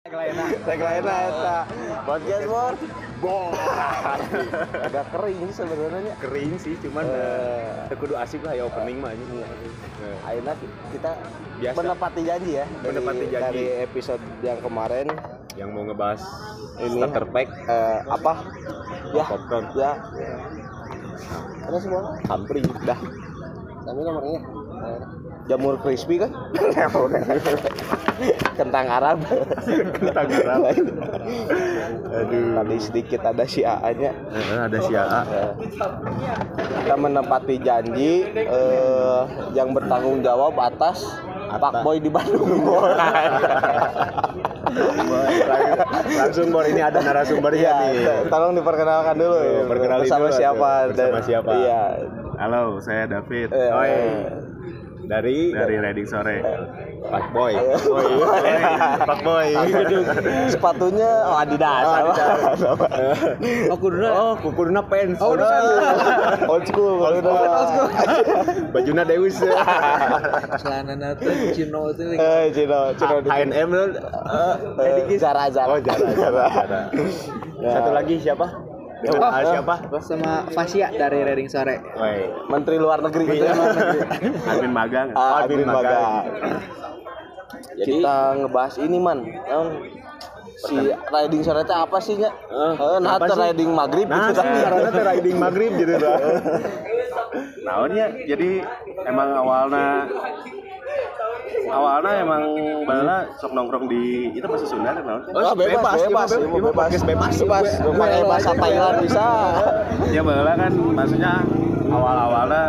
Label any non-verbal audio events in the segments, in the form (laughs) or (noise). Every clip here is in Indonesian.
Tagline eta. Podcast war. Bong. Agak kering sih sebenarnya. kering sih cuman Eh, eh, kudu asik lah ya opening mah ini. Akhirnya kita Biasa. menepati janji ya. Dari, Menepati janji. dari episode yang kemarin. Yang mau ngebahas ini starter pack. eh, apa? Ya popcorn. ya. Ada semua hampri dah. Kami nomornya. Eh, jamur crispy kan? (laughs) Kentang Arab. Kentang Arab. aduh. Tadi sedikit ada si A nya Eh, ada si AA Eh, kita menepati janji eh, yang bertanggung jawab atas Pak Boy di Bandung. (laughs) Langsung bor ini ada narasumbernya Iya, nih. to- tolong diperkenalkan dulu. Oh, perkenalin bersama dulu, siapa. Bersama siapa? iya. Halo saya David. Eh, Oi. eh. Dari dari Reading sore. Pak Boy. Ayo. Pak Boy. Sepatunya oh Adidas. Oh, Adidas. Oh kuduna. Oh kuduna pants. Oh, udah old school, old school. bajuna Deus celana nanti Cino itu. Eh, Cino, Cino. H&M lu Eh, Zara, Zara. oh Jara. Ya. satu lagi siapa Oh, Ah, siapa sama Fasya dari Reading Sore Woi, Menteri Luar Negeri. (laughs) admin magang Oh, admin magang. Kita ngebahas ini man. Naon? Si riding sore teh apa sih nya? Eh, Eh, nah teh riding maghrib Nah, gitu kan. karena teh riding maghrib gitu (laughs) dah. Naonnya jadi emang awalnya awalnya emang bala sok nongkrong di itu masih Sunda kan naon? Oh, bebas, bebas, bebas, bebas, podcast bebas, bebas. Pakai bahasa Thailand bisa. Ya bala kan maksudnya awal-awalnya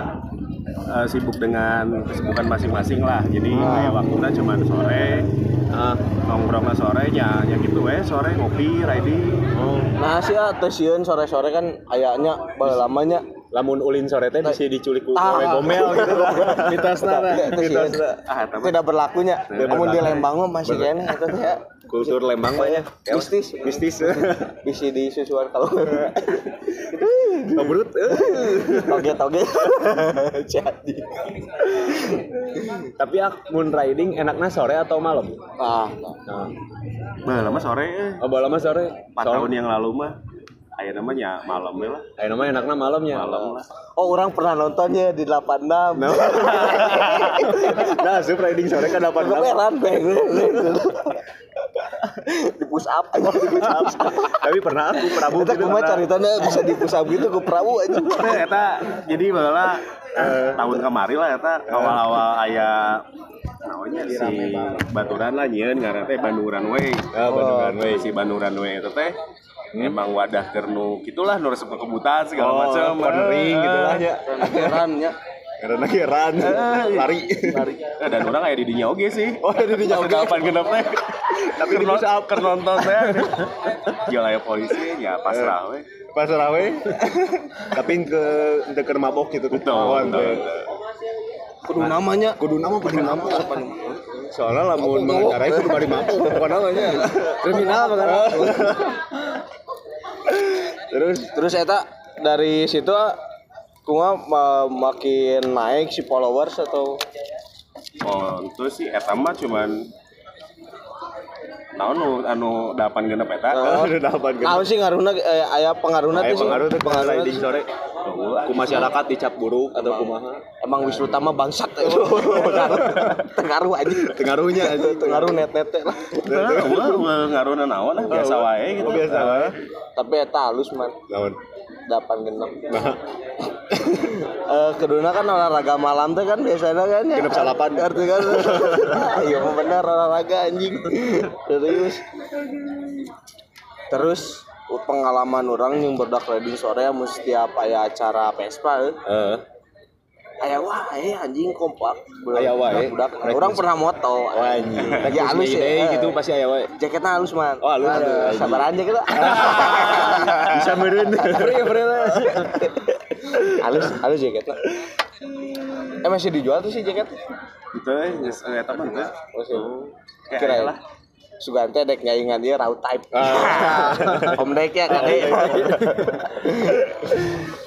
eh, sibuk dengan kesibukan masing-masing lah. Jadi Ah. kayak waktunya cuma sore nongkrongnya sorenya ya gitu weh sore ngopi riding Nah, sih ah, teh sieun sore-sore kan ayahnya lamanya lamun ulin sore teh bisa diculik ku (laughs) Ah. gawe gomel gitu mitosna Mitosna. Ah, eta mah tidak berlakunya. Namun di. Lembang mah masih kene eta teh ya. kultur Lembang mah ya Mistis. mistis Bisi di susuan kalau (laughs) ngobrol toge-toge. (laughs) Jadi. tapi ak moon riding enaknya sore atau malam Ah, nah bah lama sore eh. oh bah lama sore 4 tahun yang lalu mah Ayo namanya malam ya lah. Ayo namanya enaknya malamnya. Malam lah. Oh, orang pernah nontonnya di 86. (laughs) nah, sup riding sore kan 86. Keperan, beng. di push up aja di push up. Tapi pernah aku Prabu Kita gitu, caritanya bisa di push up gitu ke Prabu aja. Nah, eta jadi bala eh, tahun kemarin lah eta awal-awal aya namanya si Baturan lah nyeun ngaran teh Bandung Runway. Ah, Bandung Runway si Bandung Runway itu teh emang wadah kernu gitulah nu resep kebutaan segala macam cornering gitu lah ya. Heran ya. Karena heran lari. Lari. dan orang kayak di dinya oge sih. Oh, di dinya oge. Kapan teh. Tapi di bisa up nonton teh. Jual aya polisi ya pasrah we. Pasrah we. Tapi ke deker mabok gitu betul. Kudu namanya. Kudu nama kudu nama Soalnya lamun mengendarai kudu bari mabok apa namanya? Kriminal kan. Terus? Terus eta dari situ ah, kunga ma- makin naik si followers atau? Oh itu sih eta mah cuman Naon nu anu 8 genep eta? Oh. Anu 8 genep. Naon sih ngaruhna eh, aya pengaruhna teh pengaruh teh Pengaruhna riding sore. Ku masyarakat dicap buruk atau kumaha? Emang Wisnu Tama bangsat itu. (laughs) Tengaruh aja. Pengaruhnya aja. Tengaruh net-net lah. Nah, ngaruhna naon lah biasa wae gitu. biasa wae. Tapi eta halus man. Naon? Delapan genep. (laughs) Eh kedua kan olahraga malam tuh kan biasanya kan ya. Genep salapan. Arti kan. (laughs) Iya mah bener olahraga anjing. Serius. Terus pengalaman orang yang berdak riding sore ya mesti apa ya acara Vespa eh. Heeh. Aya wae anjing kompak. Aya wae. Budak. Orang pernah moto. Anjing. Ya halus ya. gitu pasti aya wae. Jaketnya halus man. Oh, halus. Aduh, Anjing. Sabar aja kita. Bisa. Free, free lah. (laughs) halus, halus jaketnya. Eh masih dijual tuh sih jaket? Gitu eh geus eta mah teh. Masih. Kayak Kira aya lah. Lah. Sugante dek nyaingan dia raw type. Ah. (laughs) Om dek ya kan. (laughs)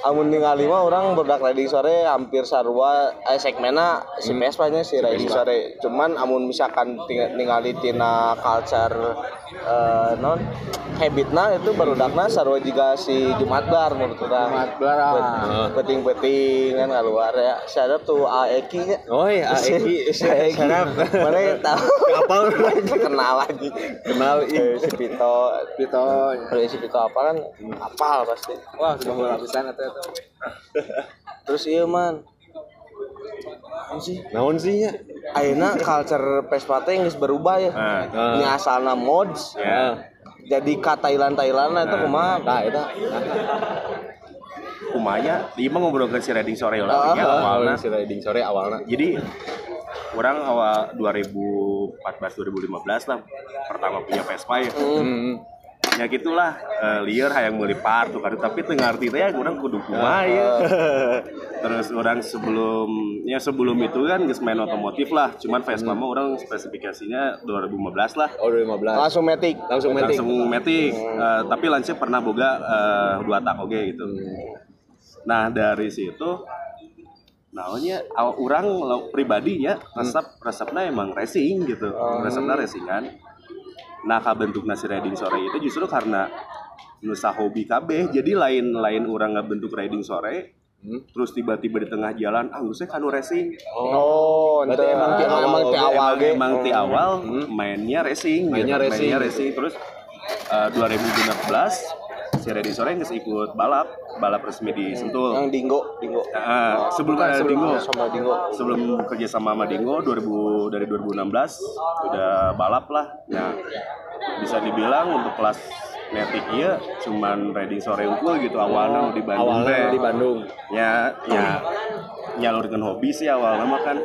amun ningali mah orang berdak riding sore hampir sarua eh segmena si Vespa nya si riding sore cuman amun misalkan ningali tina culture eh, non habitna itu barudakna sarua juga si Jumat Bar menurut orang Jumat Bar, ah. peting-peting kan keluar ya saya tuh Aeki nya Oh iya, Eki. si Aeki mana yang tahu Apa (laughs) kenal lagi Kenal Eh, si Pito Pito. kalau si Pito apa kan apal pasti Wah, sudah mulai pisan eta eta. terus iya man Apa sih Naon sih ya? Ayeuna culture Vespa teh geus berubah ya. Nah, Nya asalna mods ya. jadi ka Thailand Thailand itu kumaha? Nah, eta. kumanya dia mah ngobrol ke si riding sore Ah, lah ya, awalnya si riding sore awalnya. jadi orang awal 2014 2015 lah pertama punya Vespa ya. Hmm. ya gitulah eh, liar hayang meuli part tuh kan. Tapi tengah arti teh ya orang kudu kumaha ya (laughs) terus orang sebelum ya sebelum itu kan geus main otomotif lah. Cuman Vespa mah orang spesifikasinya 2015 lah. Oh 2015. Langsung metik. Langsung metik. langsung metik Eh, tapi langsung pernah boga eh, dua tak oge gitu. Nah dari situ Naonnya, orang pribadinya resep resepnya emang racing gitu, resepnya racingan. Nah, kabentuk nasi riding sore itu justru karena nusa hobi KB, jadi lain lain orang nggak bentuk riding sore, terus tiba-tiba di tengah jalan, ah saya kanu racing. Oh, Berarti emang ti awal emang ti awal emang, emang ti awal mainnya racing, Mainnya gitu. racing. mainnya racing. Terus eh, 2016 si sore nggak ikut balap, balap resmi di Sentul. Yang Dingo, Dingo. Nah, sebelum ada Dingo, sama Dingo. sebelum kerja sama sama Dingo 2000 dari 2016 udah balap lah. Nah, bisa dibilang untuk kelas Matic ya cuman riding sore unggul gitu awalnya di Bandung Awalnya di Bandung. Ya, ya nyalurkan hobi sih awalnya mah kan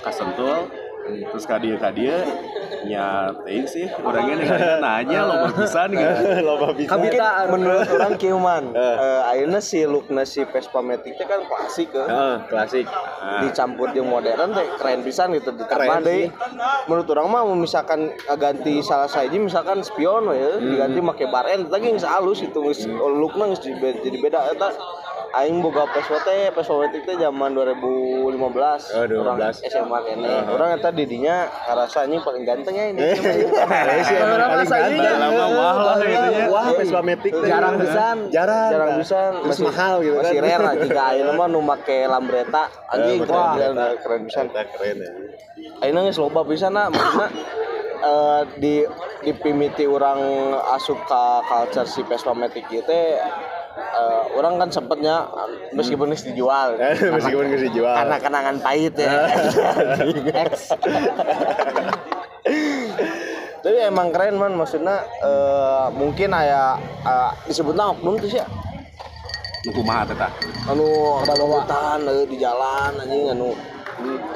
kasentul terus kadia kadia nya ting sih orangnya nih nanya lo bagusan gitu. (laughs) Loba bisa. Mungkin menurut orang kieu man. Eh ayeuna si lookna si Vespa Matic teh kan klasik ke. Heeh, klasik. dicampur jeung modern teh keren pisan gitu ditambah Keren deui menurut orang mah misalkan ganti salah saji misalkan spion ya, diganti make bar end lagi geus halus itu geus lookna geus dibe- jadi beda eta aing boga Vespa teh Matic teh zaman 2015 Oh, 2015. orang SMA kene orang eta didinya ngarasa anjing paling ganteng ya ini Orang rasanya Udah lama wah lah gitu ya Wah, teh. Jarang pisan. Jarang. jarang bisa Terus mahal gitu kan. masih rare lah jika ayeuna mah nu make Lambretta anjing Eh, keren pisan, keren pisan ya. Ayeuna geus loba pisan na maksudna eh, di dipimiti orang asup ka culture si Matic ieu eh, orang kan sempetnya meskipun geus dijual. Eh, Meskipun geus (laughs) dijual. karena kenangan pahit ya. (laughs) Tapi emang keren man. Maksudnya eh, mungkin aya eh, disebutnya oknum tuh sih ya? Kumaha teh tah anu eh, di jalan anjing anu.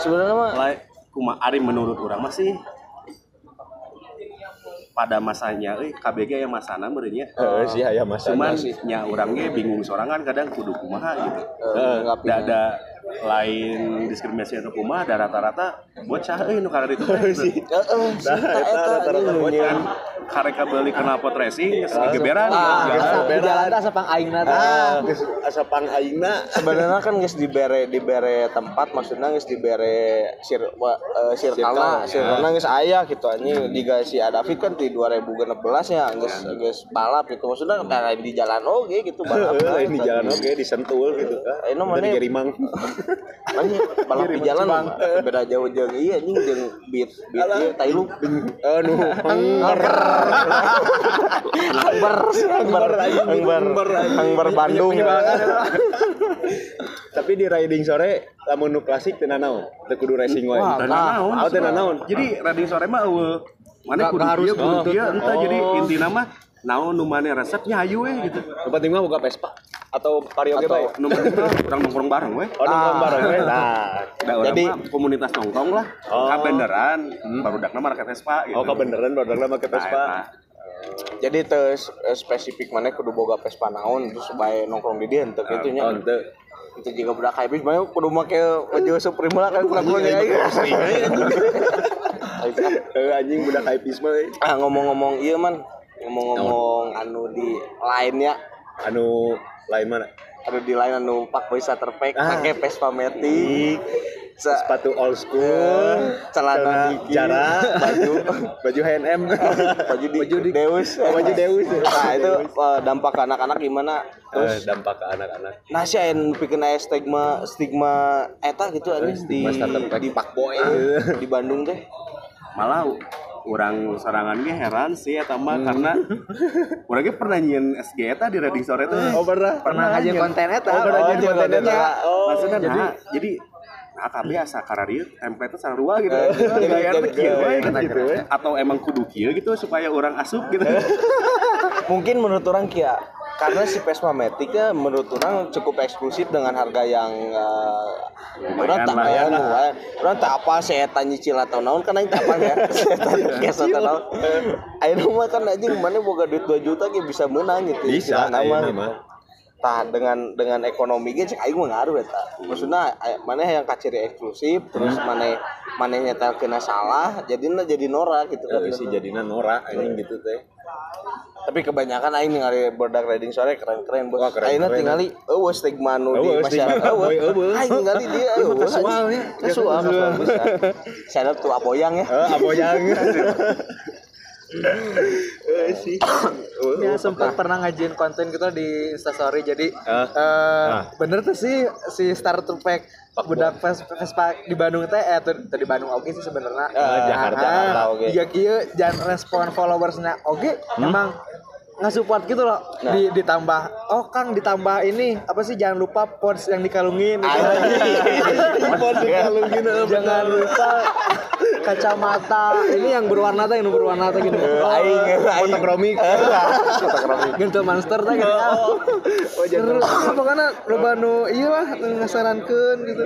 Sebenarnya mah kuma ari menurut orang masih pada masanya euy KBG yang masana meureunnya. Heeh sih aya masa. cuman nya urangnya bingung sorangan kadang kudu kumaha gitu. Eh, nggak da, ada lain diskriminasi atau kumaha ada rata-rata bocah euy nu karena itu. (laughs) Heeh, sih, eta anjing nu nyeun. Kareka beli knalpot racing geus gegeberan Ah. Asa di jalan asa pang aing na teh. Ah, geus asa pang aingna. sebenarnya kan guys dibere dibere tempat maksudnya guys dibere sir wa- eh, circle circle guys ayah gitu anjing. Di si David kan di 2016 ya guys guys balap gitu. Maksudnya kayak di jalan oke gitu balap (laughs) di jalan oke disentul gitu kan. Ayeuna mana- Dari Gerimang. (laughs) anjing balap di jalan eh, beda jauh jeung iya anjing jeung beat beat ieu tai lu. Anu, Angber Angber Angber Angber Bandung. Tapi di riding sore lamun nu klasik teu nanaon. Teu kudu racing wae. Wah, Dan Nah, naon, oh, teu nanaon. jadi riding sore mah eueuh mana kudu harus kudu dia entah. Oh. jadi intina mah naon mana resepnya ayu we gitu Nu penting mah boga Vespa atau Vario ge bae. nu penting mah urang nongkrong bareng we Oh, nongkrong bareng we. Nah, Da Jadi- komunitas nongkrong lah. Oh. Kabenderan, baru dakna mah rakyat Vespa gitu. oh kebeneran baru make Nah, Vespa. eta. jadi terus eh, spesifik mana kudu boga Vespa naon terus bae nongkrong di dia untuk itu nya Oh, teu. itu juga budak hype mana kudu make baju Supreme lah kan kurang kurang ya (laughs) Eh, anjing budak hypeis mah ah ngomong-ngomong iya man ngomong-ngomong anu di lainnya Anu lain mana? ada di lain anu pak bisa terpek Ah. pakai Vespa Matic. Sepatu old school. Eh, celana Nike, jarak baju. (laughs) Baju H&M. Baju di, baju di Deus. Baju Deus. Nah itu eh, dampak ke anak-anak gimana? Terus? Terus dampak ke anak-anak. Nah sih yang bikin aya stigma stigma eta gitu ini di stigma starter pack di di Bandung teh. Malah orang sorangan ge heran sih eta mah Hmm. karena orang ge pernah nyian SG eta di Reading Sore teh oh pernah. Pernah ngajin konten eta. Oh, pernah Oh, jadi jadi kontennya kontennya. oh. Maksudnya jadi nah, jadi nah kami asa kararieu template teh sarua gitu. Eh, jadi- Gaya jadi- teh kieu we, jadi- gitu. we. atau emang kudu kieu gitu supaya orang asup gitu. (laughs) Mungkin menurut orang kia karena si Vespa Matic ya menurut orang cukup eksklusif dengan harga yang eh, orang tak lah ya. orang tak apa saya tanya nyicil atau naon karena itu apa ya. Saya tanya cash atau naon. Ayo mah kan aja mana boga duit 2 juta kayak bisa menang gitu bisa mah tah dengan dengan ekonomi ge cek aing mah ngaruh eta maksudnya aya- mana yang kaciri eksklusif terus mana mana nyetel kena salah jadinya jadi norak gitu kan Eh, si jadinya norak anjing gitu teh tapi kebanyakan aing ningali berdak riding sore keren-keren bos. Ayeuna tingali eueuh stigma nu di masyarakat eueuh. Aing ningali dia eueuh. kasual ya. Kasual. Saya tuh aboyang ya. eh aboyang eh (laughs) sih. Ya sempat pernah ngajuin konten gitu di Instastory jadi eh, Ah. bener tuh sih si starter pack budak Ves- Vespa di Bandung teh eh tuh tuh di Bandung oke sih sebenarnya. Eh, Jakarta, Jakarta, oke. Jika kieu jangan respon followersnya oke emang nggak support gitu loh di, ditambah oh Kang ditambah ini apa sih jangan lupa pods yang dikalungin (laughs) jangan lupa kacamata ini yang berwarna tuh yang berwarna tuh gini (laughs) Aing aing. fotokromik (laughs) (laughs) Gentle monster teh gitu. Oh, jangan. Pokoknya loba nu ieu lah ngasarankeun gitu.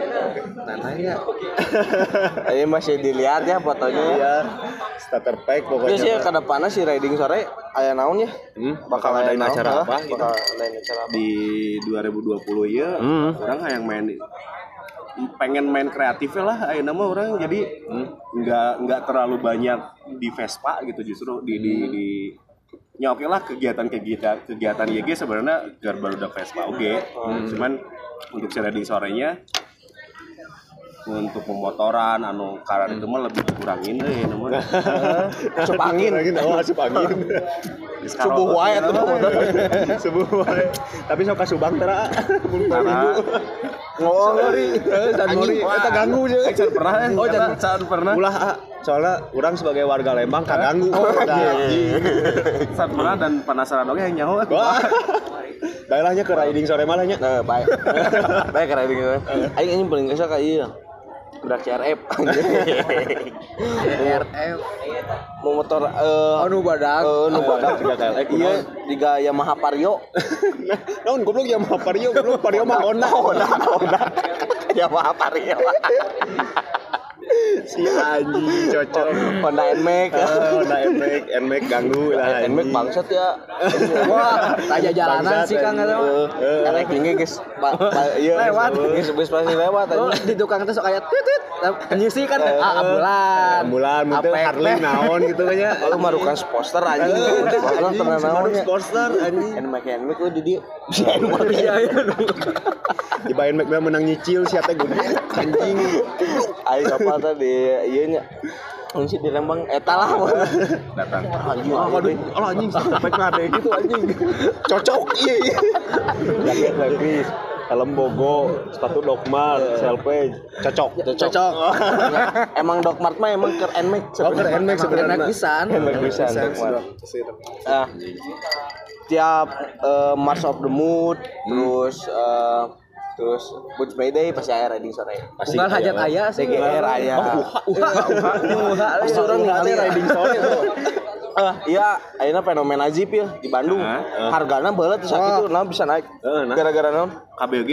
Nah, nanya. Ini masih dilihat ya fotonya. iya starter pack Terus ya pokoknya ke depannya si riding sore aya naon ya? Hmm, Bakal adain naon, acara apa gitu? Bakal adain acara apa? di 2020 ya Hmm. orang yang main pengen main kreatif lah ayo nama orang. Jadi nggak nggak terlalu banyak di Vespa gitu justru di di, di ya oke lah kegiatan kegiatan kegiatan YG sebenarnya gar baru udah Vespa oke. Cuman untuk sharing sorenya untuk pemotoran anu karar itu mah lebih dikurangin deh namanya (laughs) Asup angin. oh asup angin. (laughs) Subuh wae motor. (laughs) subuh wae. Tapi sok ka subang tara. Karena Oh, ngori. dan mori eta ganggu je Can pernah ya? Oh, can- can pernah ulah ah, soalnya orang sebagai warga Lembang kaganggu oh, saat pernah dan penasaran oke yang nyaho Wah. Daerahnya ke riding sore malahnya. Nah, baik. (laughs) baik ke riding sore. Aing anjing paling kesel ka ieu. Berak CRF. RF. Mau motor eh Oh, nu badak. eh, nu badak Tiga KLX. Iya, diga Yamaha Vario. Naon goblok ya mah Vario, goblok Vario mah Honda. Honda, Honda. Yamaha Vario. (laughs) (laughs) Si anjing cocok. Honda Nmax. Ah, Honda Nmax, Nmax ganggu lah. Nmax bangsat ya. Wah, tanya jalanan sih Kang eta. mah. Eh, Karek ini guys, ba- ba- (laughs) iya, Lewat. Guys, bus pasti lewat Oh, anjing. di tukang teh sok aya titit. Nyisi kan ah ambulan. Ambulan muntah Apek Harley naon gitu kayaknya. (laughs) Lu marukan sposter anjing. Sposter tenan naonnya. Sportster anjing. Nmax Nmax oh di Nmax. Iya, iya. Di Nmax mah menang nyicil si ate gede anjing. Aing kapal tadi ieu nya. Di Lembang eta lah. datang Anjing. Ah, waduh, oh anjing sampai ngade gitu anjing. Cocok iya iya. Jaket levis, helm bogo, sepatu dogmar, selfie, cocok. Cocok. Emang Dogmart mah emang ke Nmax Oh, ke Nmax Enak sebenarnya. pisan. Nmax bisa Dogmart. Ah, tiap eh, Mars of the Mood, terus eh, terus Boots Mayday pasti aya riding sore. Asik, Unggal hajat lah. aya sih. DGR aya. Uha, uha, uha. Pasti orang ningali riding sore. (laughs) Eh, iya, ayeuna fenomena Jeep ya di Bandung. Hah? Hargana beula teh sakitu, nah bisa naik. Heeh, nah. Gara-gara naon? KBG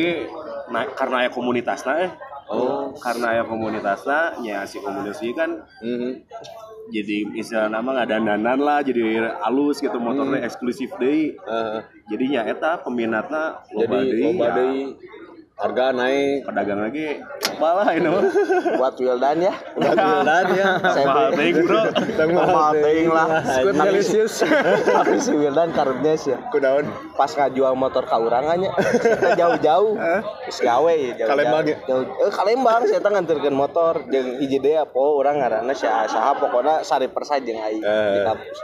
naik karena ya komunitasnya eh oh karena ya komunitasnya ya si komunitas ini kan Mhm. jadi istilah nama nggak dandanan lah jadi halus gitu motornya eksklusif deh Heeh. jadinya eta peminatnya loba Jadi deui, loba ya. Harga naik. Pedagang lagi malah ini buat Wildan ya. Udah bulan ya. Saya mahal ting bro. Mahal teuing lah. Tapi- delicious. tapi si Wildan karunnya sih. Ya kunaon? Pas ngajual motor ka urang nya kita jauh-jauh. Geus gawe ya jauh Kalembang ya? jauh, eh Kalembang saya teh nganterkeun motor. Jeung hiji deui po urang ngaranna saha saha pokona sari persa jeung aing Eh. di kampus.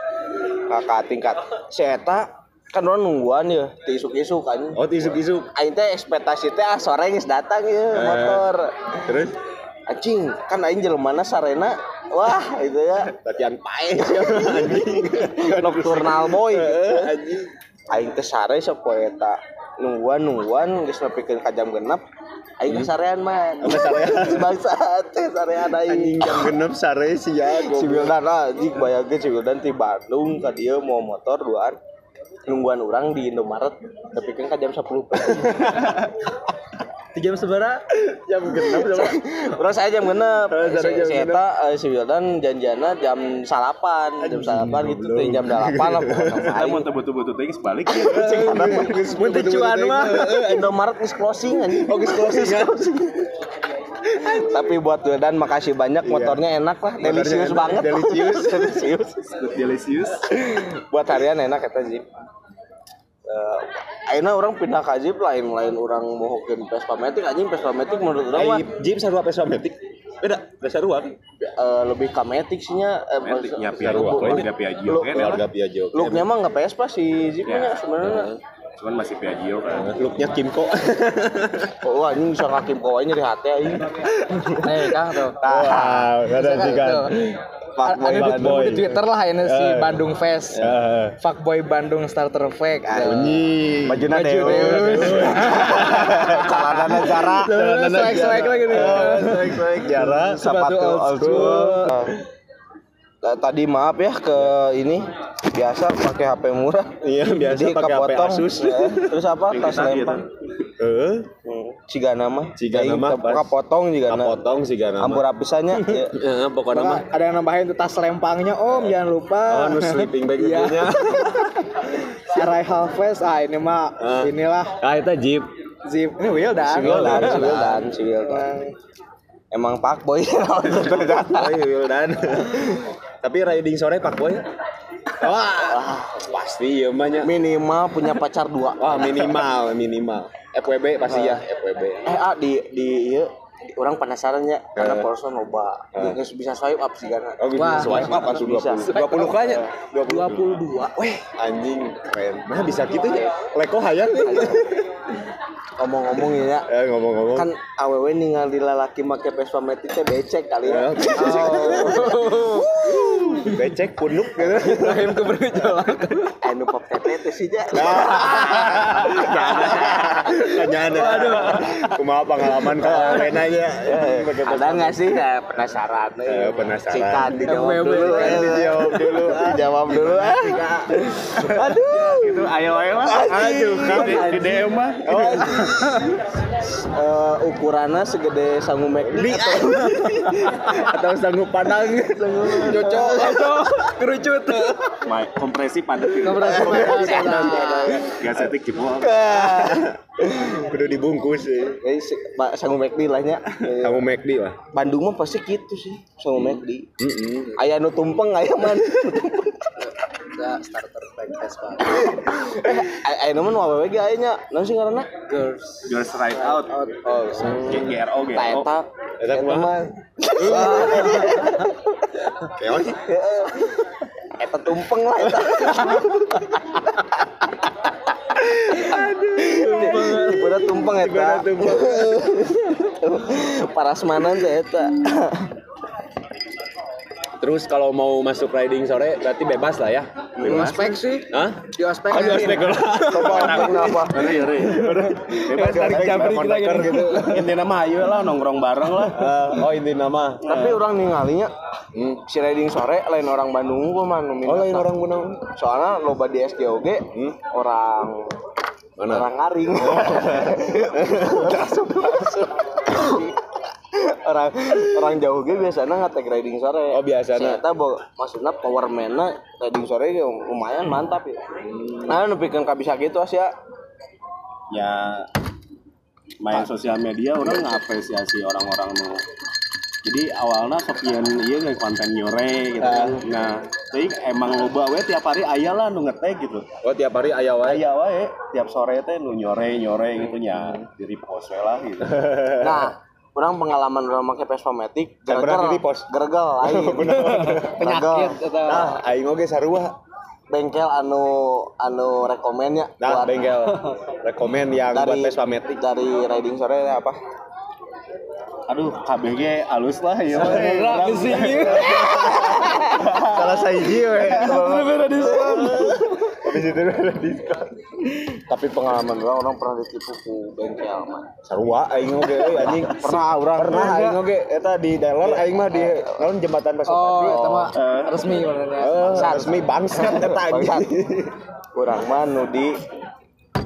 Kakak tingkat. Si eta kan orang nungguan ya. Di isuk-isuk kan. Oh isuk-isuk aing teh ekspektasi teh ah sore geus datang ya motor. terus? Anjing kan aing jelemana sarena. Wah itu ya. Latihan pae. (laughs) Anjing. Nocturnal boy Eh, anjing. Aing teh sare sapoe eta nungguan nungguan geus nepikeun ka jam genep aing teh sarean man. Sarean. (laughs) bangsa teh sarean anjing aing jam genep sare sih ya si goblok. Wildan ah jik bayangkeun si Wildan ti Bandung ka dieu mau motor duaan nungguan orang di Indomaret nepikeun ka jam 10 pagi. Di jam seberapa? jam genep sama Terus saya jam genep, jam si Eta, eh, si Wildan janjiannya jam salapan, jam salapan gitu tuh jam delapan lah (laughs) kita mau betul-betul ting sebalik ya. Mun teu cuan mah. Indomaret is closing anjing. Oh, closing. (laughs) Tapi buat Wildan makasih banyak motornya enak lah, delicious enak, banget. delicious. (laughs) delicious. delicious buat harian enak kata Jeep. Eh, akhirnya orang pindah ke Jeep lain lain orang mau ke Vespa Matic anjing Vespa Matic menurut orang mah Jeep sarua Vespa Matic beda Vespa sarua kan eh, lebih ke Matic sih nya eh, Matic nya Piaggio, lu- dia Piaggio lu- kan lah. Piaggio Looknya mah nggak Vespa si Jeepnya Ya. sebenarnya. Cuman masih Piaggio kan looknya Kimco (laughs) Oh anjing bisa kakim kawanya di hati anjing. Nih, Kang tuh. wow ada sih kan Tuh. Fuck boy Ada di, Bandung. di Twitter lah ini si Eh. Bandung Fest. Eh. Fuckboy Bandung Starter Pack. anjing Bajuna Baju Deus. Deus. (laughs) Celana negara. Swag-swag lagi nih. Swag-swag jarak Sepatu old school. Nah, Tadi maaf ya ke ini biasa pakai HP murah. iya biasa Jadi pakai HP kepotong. Asus Ya, Terus apa? Tas lempar. heeh Cigana mah. Cigana mah pas- kapotong cigana. potong sih kan Ampur apisannya. ya. Heeh, (laughs) pokoknya mah Ada yang nambahin tuh tas lempangnya Om, jangan lupa. Oh, nu sleeping bag Iya. itunya. Si (laughs) Rai Halves, ah ini mah Eh. inilah Ah, itu Jeep. Zip. Ini Wildan. Si Wildan, si Wildan, si Wildan. Emang pak boy. (laughs) Iya, Wildan. Tapi riding sore Pak Boy. Wah, pasti ya banyak. Minimal punya pacar dua. Wah, minimal, minimal. FWB pasti ya, FWB. Eh ah di di iya, orang penasaran ya karena Eh. Polson loba Eh. Geus bisa swipe up sih karena. Oh, bisa Wah, swipe up langsung bisa. 20. 20 kayaknya. 22. Weh, anjing keren. Nah, bisa gitu ya. Leko hayang nih. Ngomong-ngomong ya, Eh, ngomong-ngomong. kan awewe ningali lalaki make Vespa Matic teh becek kali Ya, ya. becek punuk gitu. Rahim ke bergejolak. Anu pop tete teh sih ja. Tanya ada. Aduh. Kumaha pengalaman kalau nanya. Ada nggak sih ya penasaran? Eh, penasaran. Dijawab dulu. Eh. dijawab dulu. Dijawab dulu. Aduh. itu ayo ayo lah Aduh, di, di DM mah Eh, ukurannya segede sangu McD atau (laughs) Atau sanggup padang. cocok Kerucut. Ma- kompresi padat gitu gas etik jebol Kudu dibungkus sih. Eh, si- Pak sangu McD lah nya. Eh, McD lah. Bandung mah pasti gitu sih sangu McD. Heeh. Aya nu tumpeng aya man. Ada starter pack Vespa. Eh, nu mah nu awewe ge aya nya. Naon sih ngaranna? Girls. girls ride out Oh, G- GRO GRO eta Eta eta kumaha? mah Keon. eta tumpeng lah eta. Aduh. Tiba tumpeng eta. Parasmanan teh eta. Terus kalau mau masuk riding sore berarti bebas lah ya. Di ospek sih. Hah? Di ospek. Oh, di ospek dulu. Coba kenapa? Ngeri, ngeri. Bebas tarik jabri kita gitu. intinya mah ayo lah nongkrong bareng lah Eh, oh ini nama. Tapi orang ningalinya Hmm. si riding sore lain orang Bandung gua mah Oh lain orang Gunung. Soalnya loba di SGOG Hmm. orang Mana? orang ngaring. (laughs) Masuk, masuk. (laughs) orang orang jauh ge biasanya ngetek riding sore. Oh, biasana. Saya bo maksudnya power man riding sore lumayan mantap ya. Nah, nu pikeun ka bisa gitu Asia. ya main sosial media orang ngapresiasi orang-orang nu jadi awalnya sekian iya kayak konten nyore gitu kan nah tapi emang loba we tiap hari aya lah nu ngetek gitu Oh tiap hari aya wae. aya wae tiap sore teh nu nyore nyore gitu nya di repost lah gitu (laughs) Nah, orang pengalaman orang pakai Vespa Matic, pernah di-repost? gergel, aing. penyakit atau Nah, aing oge sarua. bengkel anu anu rekomennya Nah, bengkel rekomen yang buat dari Vespa Matic. dari riding sore apa? aduh KBG halus lah ya we. Urang- Salah saiji we. Habis itu ada diskon. Tapi pengalaman orang orang pernah ditipu ku bengkel mah. Sarua aing oge euy anjing. (laughs) Pernah orang Pernah aing oge eta di Deller aing mah di naon jembatan Vespa oh itu mah Eh. resmi sebenarnya Eh, resmi bangsat eta (laughs) anjing. Orang mah nu di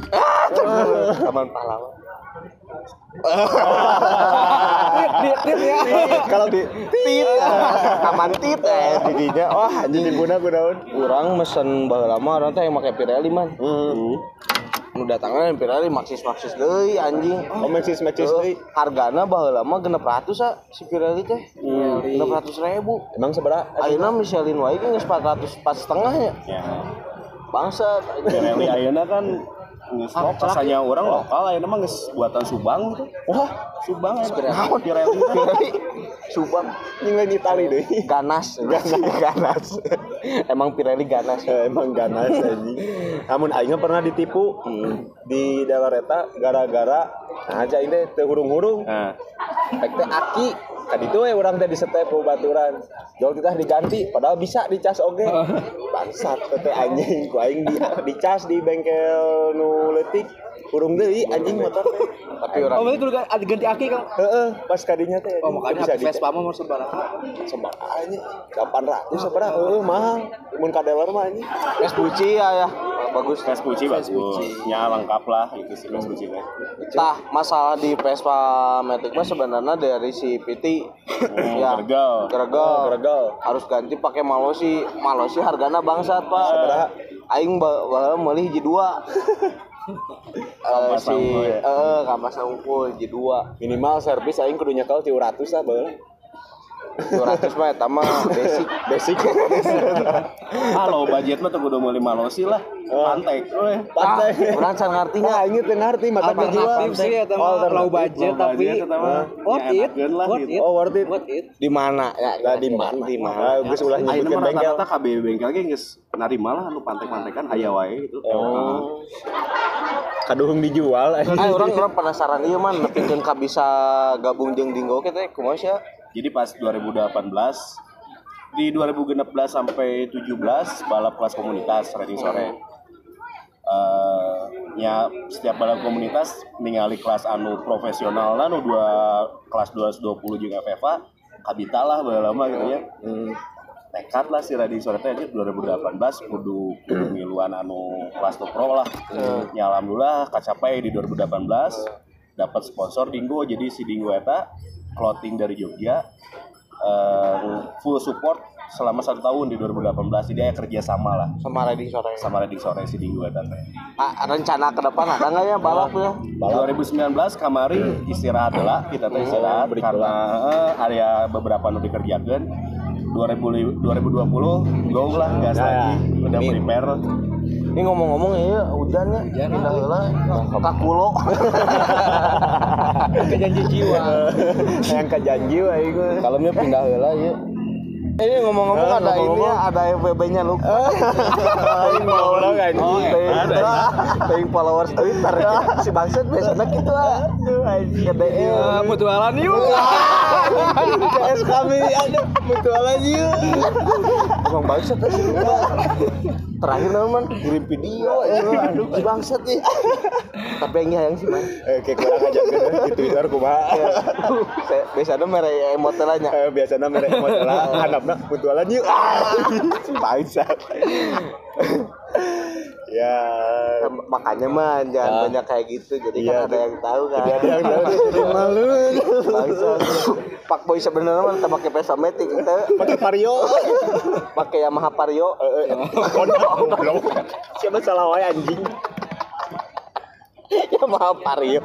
Ah, Taman pahlawan. Ya Kalau di tit, taman tit eh didinya. Wah, Anjing dibuna ku naon? Orang mesen baheula lama orang teh yang make Pirelli man. Hmm. Nu datangnya yang Pirelli maksis-maksis deui anjing. Oh, Maxis Maxis deui. hargana baheula mah genep ratus ah si Pirelli teh. Genep ratus ribu. Emang seberapa? Ayeuna Michelin wae geus 400 pas setengah ya. ya Bangsat. Pirelli ayeuna kan nges pasalnya orang lokal ayeuna mah geus buatan Subang gitu. Wah, Subang ya. Pirelli? Pirelli Subang Anjing lain Itali deui. (laughs) ganas. Ganas. Emang Pirelli ganas. Eh, (laughs) Emang ganas (laughs) anjing. Namun aing mah pernah ditipu di daerah eta gara-gara nah aja ini teu hurung-hurung. Nah, Pek teh aki. Tadi tuh we urang teh disetep ku baturan. Jol kita diganti padahal bisa dicas oge. (laughs) Bangsat teh anjing ku aing di dicas di bengkel nu leutik. Urung deui anjing motor teh. Tapi oh orang berarti kudu ganti aki kan Heeh, pas kadinya teh. oh makanya bisa Vespa mah mau sebarang Sebarang anjing. 800 seberapa? Heeh, mahal. Mun ka dealer mah anjing. Vespucci ya ya. Bagus. Vespucci bagus. Ya lengkap lah itu sih Vespucci teh. Tah, masalah di Vespa Matic mah sebenarnya dari si Piti ya gergal. gergal Gergal. harus ganti pakai malosi malosi hargana bangsat pak aing ba ba- meuli hiji dua (laughs) Kampas si unggul ya? eh kampas unggul hiji dua Minimal servis aing kudu nyekel 300 lah bae. 200 mah eta mah basic Basic. Halo, budget mah tuh kudu meuli malosi lah. Pantek we. Pantai. urang can ngartinya Nah, ini teu ngarti mata kejiwa. sih ya Oh, teman low budget tapi eta mah. worth Ya, it lah worth it Oh, worth it. worth it di mana ya Nah, di mana? di mana Ah, geus ulah nyebutkeun mah bengkel. rata-rata KB bengkel ge geus narima lah anu pantek-pantekan aya wae gitu. Oh. Kaduhung dijual Ah, orang orang penasaran ieu man nepikeun ka bisa gabung jeung Dinggo kita kumaha sia Jadi pas 2018 di 2016 sampai 17 balap kelas komunitas riding sore. Eh, ya setiap balap komunitas ningali kelas anu profesional lah nu dua kelas 220 juga FFA kabita lah lama gitu ya. Nekat lah si riding sore teh anjir 2018 kudu kudu ngiluan anu kelas tu pro lah. Ya alhamdulillah kacapai di 2018 dapat sponsor Dinggo jadi si Dinggo eta clothing dari Jogja eh, full support selama satu tahun di 2018 jadi ya kerja sama lah. Sama riding sore. Sama Riding Sore si Dinggo eta teh. Ah, rencana ke depan ada nggak ya balap ya? 2019 kamari istirahat lah kita teh istirahat karena eh, area beberapa nu dikerjakeun. 2000 2020 go lah gas Ya, ya. lagi udah prepare ini ngomong-ngomong ya. Hujannya pindah heula ka kulo. (laughs) Kejanji jiwa. (laughs) Yang kejanji aing mah. kalemnya pindah heula ya ini ngomong-ngomong Eh, ada ini ngomong-ngomong. ya ada FVB-nya lu ulang Oh, anjing. Ting followers Twitter. (laughs) Si bangsat biasanya gitu ah. Ya, mutualan yuk. KS kami ada mutualan yuk. Emang bangsat sih. Terakhir teman kirim video ya aduh bangsat nih. Tapi yang yang sih man. Eh kayak kurang aja di Twitter kumaha. Saya- Biasanya mere emotelanya. Eh biasana mereka modal handapna mutualan yuk. Ah, bangsat. Ya. Makanya man jangan banyak kayak gitu. Jadi Iya, kan ada yang tahu kan. Jadi ada yang tahu jadi (laughs) malu. Pak Boy sebenarnya mah teu pakai Vespa Matic itu Pakai vario. pakai Yamaha Vario. Eh, eh. (laughs) Siapa salah wae anjing. (laughs) Yamaha Vario.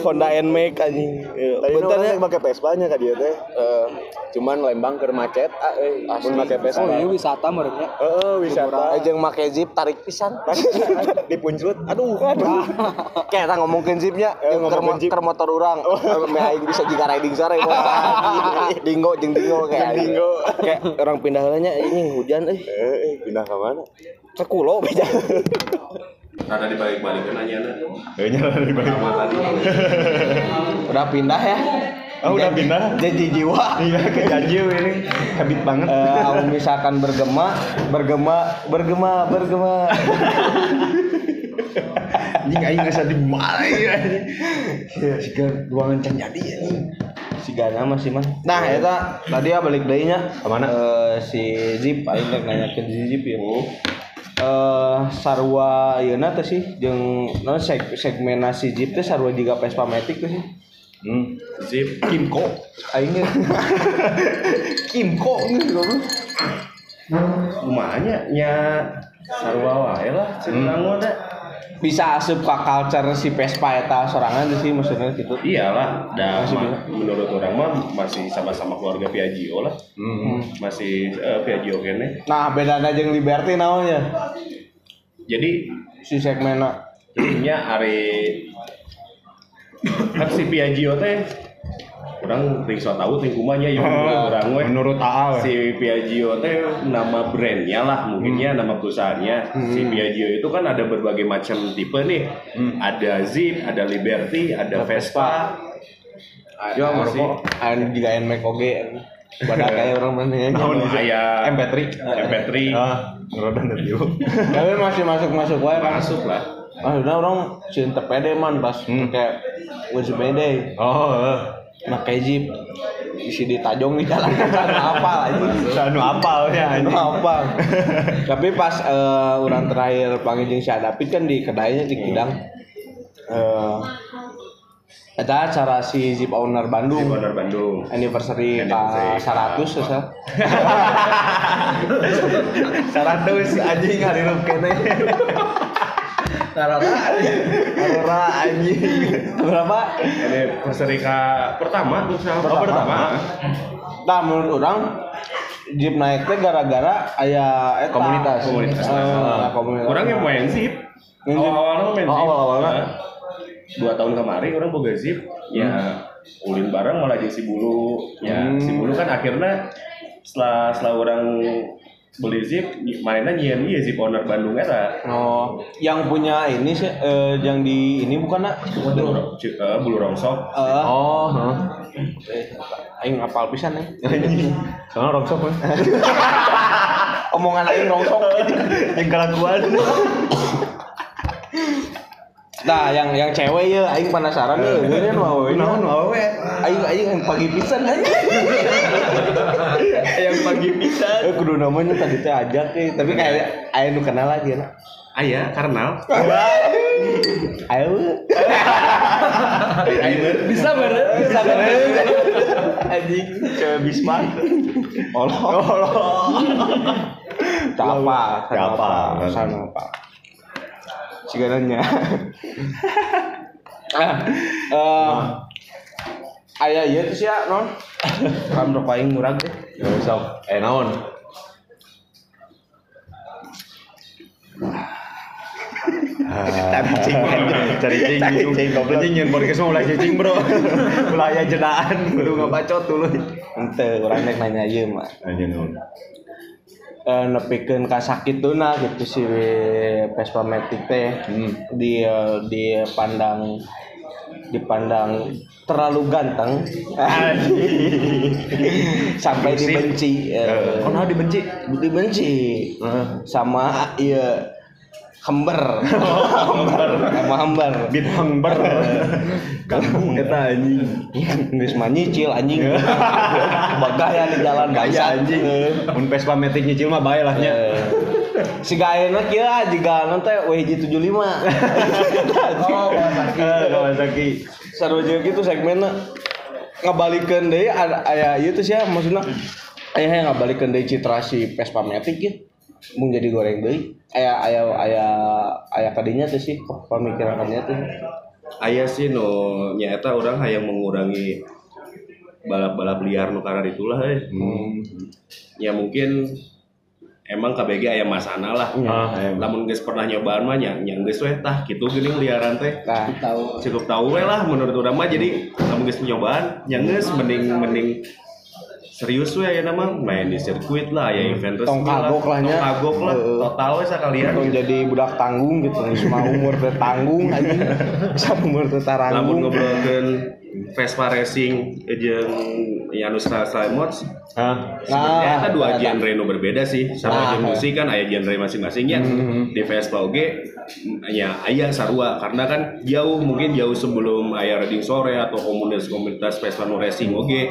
Honda NMAX anjing. Eh, Tadi Bentar ya. pakai Vespa nya ka dieu teh. Eh, Cuman Lembang keur macet ah euy. Asli. Make Vespa. Oh, ini wisata merenya. Heeh, wisata. Ejeng make jeep tarik pisan. (laughs) Dipuncut. Aduh, aduh. (laughs) Kayak kita ngomongin jeepnya, Eh, jeung ngomongin keur jeep. keur motor orang. Me aing bisa juga riding sore. Dinggo jeung dinggo kayak Dinggo. Kayak orang pindah heula nya ini hujan euy. Eh, eh, pindah ke mana? Ke kulo beda. Rada dibalik-balikan nanya Eh, nyala di balik. Sama tadi. Udah pindah ya. Oh, udah pindah. Jadi jiwa. Iya, ke Janjiu ini. Habit banget. Eh, kalau misalkan bergema, bergema, bergema, bergema. Anjing aing asa di mana ya. Siga ruangan can jadi anjing. si Gana masih man. Nah, eta tadi ya balik deui nya. Ke mana? Eh, si Zip aing rek nanyakeun si Zip ya. Eh sarua yeuna teh sih jeung non seg segmena si Zip teh sarua juga Vespa Matic teh sih. Hmm. Zip. Kimco aing ge. (laughs) Kimco nih goblok. Lumanya nya sarua wae lah. Cenah hmm. Bisa asup ka culture si Vespa eta sorangan sih maksudnya gitu. Iyalah, Masih ma- menurut orang mah masih sama-sama keluarga Piaggio lah. Hmm. Masih eh, Piaggio kene. Nah, bedana jeung Liberty naonnya? Jadi Si segmena intinya hari kan si Piaggio teh orang ting so tahu ting kumanya ya orang we Menurut AA we. si Piaggio teh nama brandnya lah mungkinnya nama perusahaannya si Piaggio itu kan ada berbagai macam tipe nih ada Zip ada Liberty ada Vespa Ya, masih. merokok. Anu juga NMAX oge. Badak kayak orang mana ya. Naon aya MP3. MP3 Ah, ngerodan dari yuk. Tapi masih masuk-masuk wae kan. masuk lah Ah, udah orang cinta pede man pas kayak wis pede. Oh, Make jeep isi di tajong di jalan apa lagi. Anu apal ya anjing. apa (laughs) tapi pas eh, orang terakhir panggil si Adapit kan di kedainya di Kidang. Eh Eta acara si Zip Owner Bandung. Bandar Bandung. Anniversary ka 100 ya Saratus anjing harirup kene. (laughs) Karena Arora anjing. berapa? anniversary ka pertama usaha Pertama. pertama Nah menurut orang Jeep naik teh gara-gara aya eta Komunitas. Komunitas. Eh, komunitas. orang yang main Zip Main Zip. awal-awal main Oh, Zip awal-awalnya. Nah, dua tahun kemarin orang boga Zip ya ulin bareng malah jadi si bulu ya Hmm. si bulu kan akhirnya setelah setelah orang beli Zip mainnya nyian iya Zip owner Bandung era Oh, yang punya ini sih eh, yang di ini bukan nak? bulu, eh, bulu rongsok Eh, Oh, heeh. eh, aing apal pisan ya. Anjing. (laughs) Soalnya rongsok mah. (laughs) Omongan aing rongsok. (laughs) Yang kelakuan. Nah, yang yang cewek ya aing penasaran nih, ini mau ini. Naon wae. Aing aing yang pagi pisan aing. (laughs) Yang pagi pisan. Eh kudu namanya tadi teh ajak eh. tapi kayak aing nu kenal lagi ya. ayah karnal (laughs) Ayo. Bisa bener. Bisa kan? Anjing cewek bisma. Allah. Allah. Capa, Capa. sana apa? Sigananya. (laughs) ah, eh, aya ieu teh sia non. Kan berapa aing murag teh. Ya sok. Eh naon? Cari cing, cari cing, cari cing, goblok. Cing yang podcast mau mulai cing bro, (laughs) mulai jenaan, kudu ngabacot dulu. Ente urang nek nanya ieu mah. Aja naon? Eh nepikeun ka sakit tuna gitu si Vespa Matic teh. Di eh, dipandang dipandang terlalu ganteng (laughs) sampai dibenci eh, Oh nah dibenci. dibenci sama iya hember hember sama hember Bit hangber. Kampung eta anjing. geus mah nyicil anjing. Bagaya di jalan Gaya anjing. Mun Vespa Matic nyicil mah bae lah nya. Eh, si gaena kieu jiga anu teh WJ 75 (laughs) Oh, Kawasaki. Kawasaki. sarua jeung kitu segmenna ngabalikeun deui ada aya ieu teh sia maksudna. Aya yang ngabalikeun deui citra si Vespa Matic ya mau jadi goreng deui aya aya aya aya kadinya tuh sih pemikiran kadinya tuh. Aya sih no nyata orang hayang mengurangi balap-balap liar nu karena itulah eh. Ya mungkin emang KBG aya masana lah. Lamun geus pernah nyobaan mah nya nya geus we tah kitu geuning liaran teh. nah. Cukup tahu we lah menurut urang mah jadi lamun geus nyobaan nya geus mending mending serius we ya nama? Main di sirkuit lah ya event resmi Tong kagok lah. Tong kagok lah total we sakalian Tong jadi budak tanggung gitu semua umur teh tanggung anjing (laughs) sama umur teh lamun taranggung ngobrolkeun Vespa Racing jeung Yanus Rasa Mods Hah? Sebenarnya Nah, ada dua genre nu berbeda sih. Sama Nah, musik kan aya genre masing-masingnya di Vespa oge ya aya sarua. Karena kan jauh mungkin jauh sebelum aya riding sore atau komunitas-komunitas Vespa nu racing oge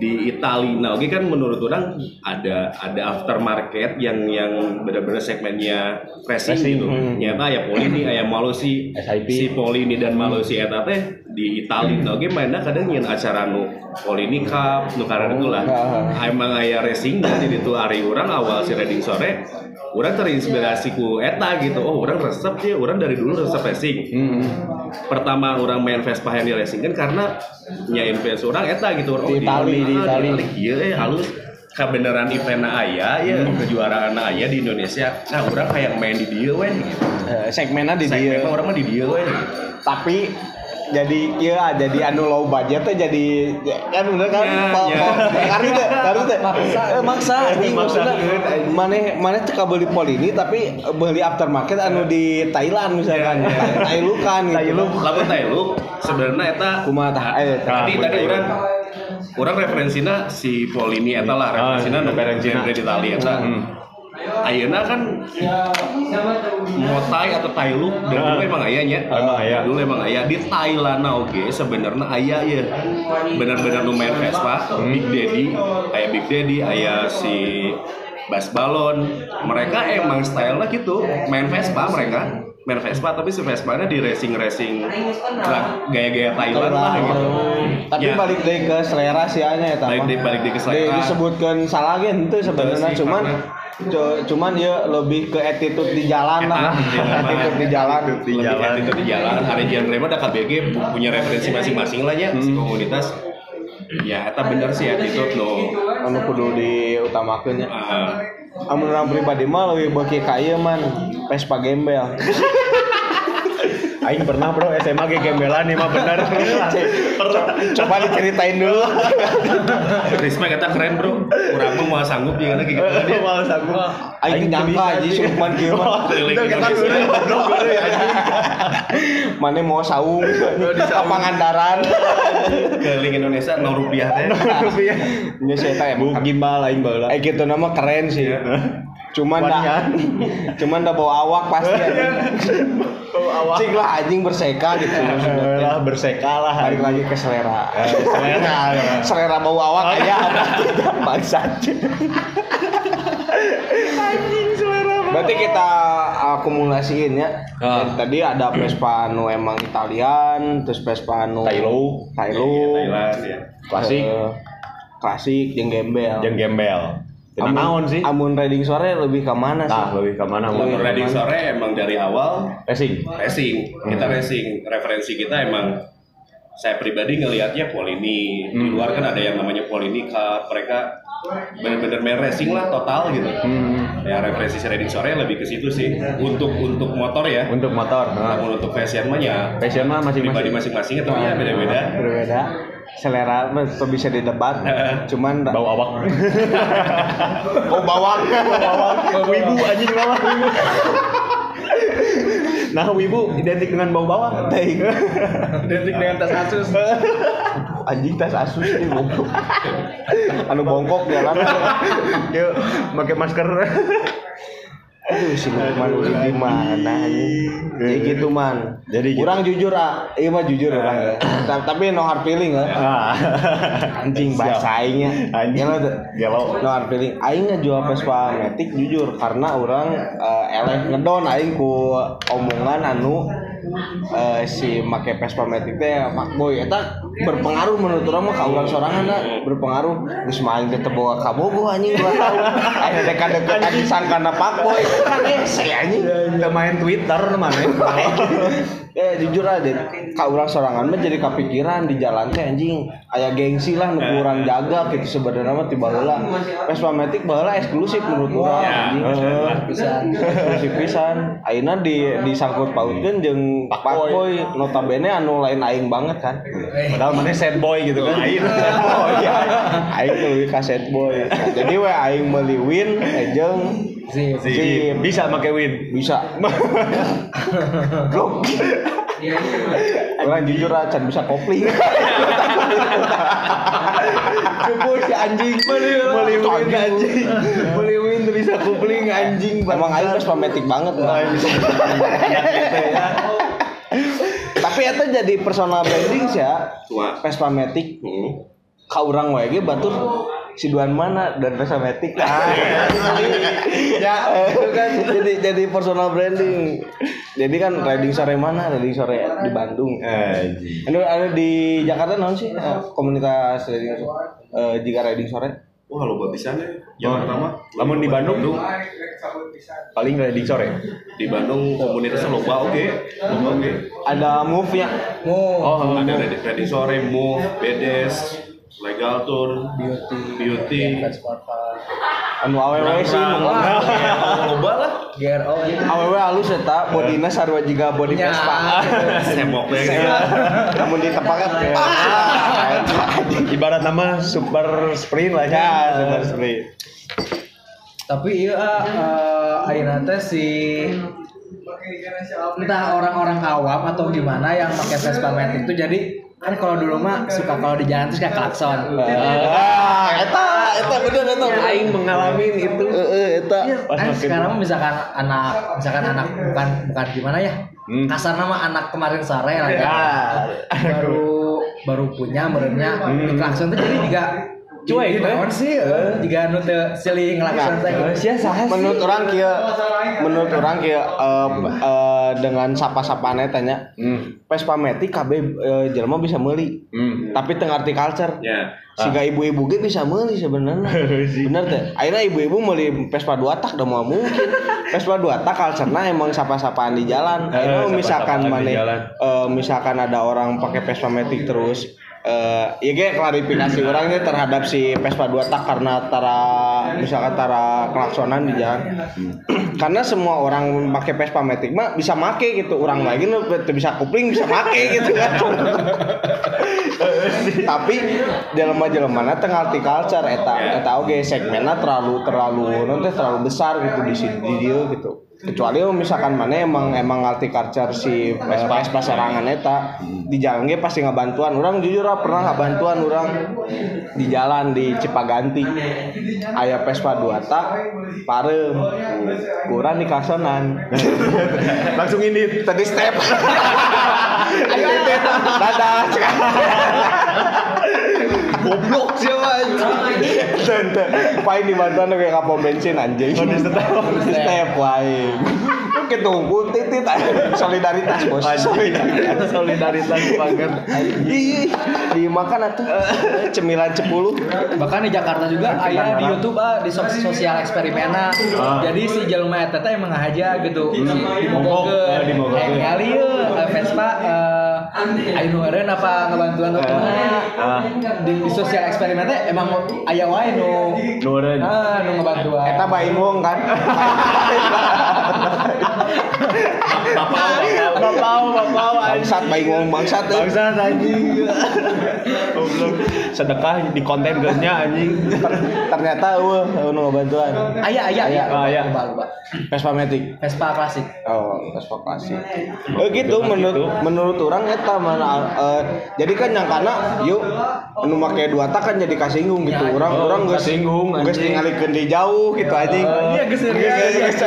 di Itali. Nah oge kan menurut orang ada ada aftermarket yang yang benar-benar segmennya racing, gitu. nyata ya Polini aya Malosi SIP. si Polini dan Malosi eta teh di Itali. Nah oge mainnya kadang nyen acara nu Polini Cup nu karena itu lah emang aya racing dan di itu hari orang awal si riding sore orang terinspirasi ku eta gitu. Oh orang resep ya orang dari dulu resep racing. Pertama orang main Vespa yang di racing kan karena nyain fans orang eta gitu. Oh, Di Itali, di ah, Itali. iya eh halus. Kebenaran event aya ya kejuaraan aya di Indonesia. Nah orang kayak main di dia weh. Gitu Eh, segmennya di Segmen dia mah orang mah di dia weh. Gitu. tapi jadi iya jadi anu low budget teh jadi ya, kan udah kan? Ya, pa- ya. pa- karena teh karena teh. Maksa eh, maksa. Anjing maksudnya maneh maneh teu beli Polini tapi beli aftermarket anu di Thailand misalkan. Thailukan gitu. Lamun Tailuk sebenarnya eta kumaha tah? Eh tah. tadi tadi orang orang referensinya si Polini eta lah referensinya nu referensina. genre di Itali eta Ayeuna kan Motai atau Tailuk dan dulu emang ayahnya Emang aya. dulu emang ayah di Thailand oke sebenarnya ayah ya benar-benar nu main Vespa Big Daddy. Ayah Big Daddy ayah si Bas Balon. Mereka emang stylenya gitu main Vespa mereka main Vespa tapi si Vespa nya di racing racing gaya-gaya Thailand lah gitu. Tapi Ya. balik deui ke selera sih anya eta Balik deui- balik deui ke selera. Di- disebutkan salah henteu sebenarnya cuman cuman ya lebih ke attitude di jalan lah. Attitude di jalan. Di jalan. itu di jalan. Ada genre mah ada KBG pu- punya referensi masing-masing lah ya Hmm. si komunitas ya eta bener sih attitude no anu kudu diutamakeun nya. Ah, Amun orang pribadi mah lebih beki ka ieu man. Vespa gembel. (laughs) Aing pernah bro SMA ge gembelan nih mah bener. Coba diceritain dulu. respect eta keren bro urang mah mau sanggup dia kan gitu dia Mau sanggup. Aing nyangka aja Lukman kieu mah. ya. Mane mau saung ka Pangandaran. keliling Indonesia nol rupiah teh Rupiah. Nya saya teh gimbal aing baheula. Eh gitu nama keren sih. Cuman dah, (laughs) cuman dah bawa awak pasti. awak. Cing lah anjing berseka gitu teh. Lah berseka lah. Balik lagi ke selera. selera. (laughs) selera bau awak aja apa tidak bangsat. Berarti kita akumulasiin ya. Ah. Tadi ada Vespa nu emang Italian, terus Vespa nu Tailo. Tailo, Thailand ya Klasik. eh, klasik jeung gembel. Jeung gembel. Tidak naon sih? Amun riding sore lebih ke mana sih? Nah, lebih ke mana? Lebih Mau riding sore emang dari awal racing. racing kita racing referensi kita emang saya pribadi ngelihatnya Polini di luar kan ada yang namanya Polini Cup mereka benar-benar main racing lah total gitu ya referensi si riding sore lebih ke situ sih untuk untuk motor ya Untuk motor. Nah. namun untuk fashion mah ya Fashion mah pribadi masing-masing. masing-masing itu ya beda-beda Berbeda. Selera mah tuh bisa didebat. (laughs) Cuman Bau awak. (laughs) oh bawang. wibu anjing bawang wibu. Nah, wibu identik dengan bau bawang. identik dengan tas Asus. Anjing tas Asus nih goblok. Anu bongkok jalan. (laughs) Yuk, pakai masker. Aduh si Lukman udah gimana anjing. Jadi gitu man. Jadi gitu. Kurang jujur ah. Iya mah jujur orang ya. Ta- Tapi no hard feeling ya. Ah. Anjing bahasa aingnya. Anjing. Gelo tuh. Gelo. No hard feeling. Aing jual Vespa Matic jujur karena orang eh, eleh ngedon aing ku omongan anu eh, si make Vespa Matic teh makboy eta berpengaruh menurut orang mah ka urang sorangan da berpengaruh. Geus main teh boga ka bogo anjing 2 tahun aya dekat-dekat disangkana fuckboy kan ese anjing. Udah main Twitter mana? (laughs) eh jujur aja ka urang sorangan mah jadi kepikiran di jalan teh anjing. Aya gengsi lah nu kurang jaga gitu sebenarnya mah tiba heula Vespa Matic baheula eksklusif menurut urang anjing. Heeh. eksklusif. pisan. Ayeuna di disangkut pautkeun jeung Pakboy notabene anu lain aing banget kan. Padahal mana sad boy gitu kan. Lain. oh (laughs) iya aing tuh lebih ka sad boy Nah, jadi we aing meuli win eh, jeung Si si Bisa make win. bisa Blok. Orang jujur aja bisa kopling. Cukup si anjing beli beli win anjing. Beli win bisa kupling anjing. Emang aing pas pametik banget lah. (laughs) Tapi itu jadi personal branding sih ya. Vespa Matic. Kau orang wae ge batur si Duan mana dan Vespa Matic. Ah, ya, (laughs) itu kan (laughs) jadi jadi personal branding. Jadi kan riding sore mana? Riding sore di Bandung. Anjing. Anu ada di Jakarta naon sih eh, komunitas riding sore? Eh, jika riding sore? Wah, lo bisa nih. Yang pertama, Lamun di Bandung tuh paling riding sore. di Bandung komunitasnya loba oke. Loba oke. Ada move-nya. Oh, Ada riding sore, move, bedes, legal tour, beauty, Anu awewe sih. Loba lah. GRO awewe halus eta bodina sarua jiga body Ya. Vespa. Semoknya gitu. Namun ditepakan ya. ibarat nama super sprint lah Ya, super sprint. tapi iya uh, ayeuna teh si entah orang-orang awam atau gimana yang pakai Vespa Matic itu jadi kan kalau dulu mah suka kalau di jalan terus kayak klakson. Ah, eta eta bener eta. aing mengalami itu. Heeh, eta. kan sekarang misalkan anak misalkan anak bukan bukan gimana ya? Hmm. kasar nama anak kemarin sore lah ya. Baru baru punya merenya di klakson tuh jadi juga Cuek, di naon sih eh, jika nu teu silih ngelakson teh sia saha sih Menurut orang kia menurut orang kia eh, eh, dengan sapa-sapane tanya Vespa Matic KB eh, jelema bisa meuli. Hmm. Tapi tengah arti culture. Ya. Siga ibu-ibu ge bisa meuli sebenarnya. (laughs) Bener teh. Akhirnya ibu-ibu meuli Vespa dua tak udah mau mungkin. Vespa dua tak kalcerna emang sapa-sapaan di jalan. Akhirnya Eh, misalkan mana eh, misalkan ada orang pakai Vespa Matic terus eh ya ge klarifikasi orangnya terhadap si Vespa dua tak karena tara misalkan tara klaksonan di jalan. (clears throat) karena semua orang pakai Vespa Matic mah bisa make gitu. Orang lagi teu bisa kupling bisa make gitu kan. (laughs) tapi jelema-jelema tengah arti culture eta eta oge segmennya terlalu terlalu nanti terlalu besar gitu di sini di dia gitu kecuali misalkan mana emang emang arti culture si Vespa Vespa serangan eta di jalan ge pasti ngabantuan. Orang jujur lah pernah ngabantuan orang di jalan di Cipaganti. Aya Vespa dua tak parem. Kurang di klasonan (laughs) langsung ini tadi step. (laughs) Ayo. Dadah (laughs) goblok siapa Tente, paling dibantuan kayak kapal bensin anjing. Oh, di step, step paling. Oke tunggu titit solidaritas bos. Solidaritas, solidaritas banget. Ih, dimakan atuh. Cemilan cepuluh. bahkan di Jakarta juga ayah di YouTube ah di sos- sosial eksperimenna jadi si jelema eta teh emang aja gitu. Di Mogok, eh, di mogok. kali ya Vespa eh ayo eureun apa ngabantuan atau Ah. di, di sosial eksperimen teh emang aya wae nu Nuren. ah nu ngabantuan Eta baimung kan. Bapau, bapau, Bangsat baimung bangsat teh. Bangsa anjing. (laughs) Goblok. Sedekah di konten geusnya anjing. Ternyata eueuh nu bantuan. aya aya aya Ah, aya. lupa lupa Vespa Matic. Vespa klasik Oh, Vespa klasik. Eh gitu menurut menurut orang eta mana eh, jadi kan yang kana yuk anu make dua tak kan jadi kasinggung gitu. Orang Oh, orang geus kasinggung, geus ningalikeun di jauh gitu anjing. iya geus Geus geus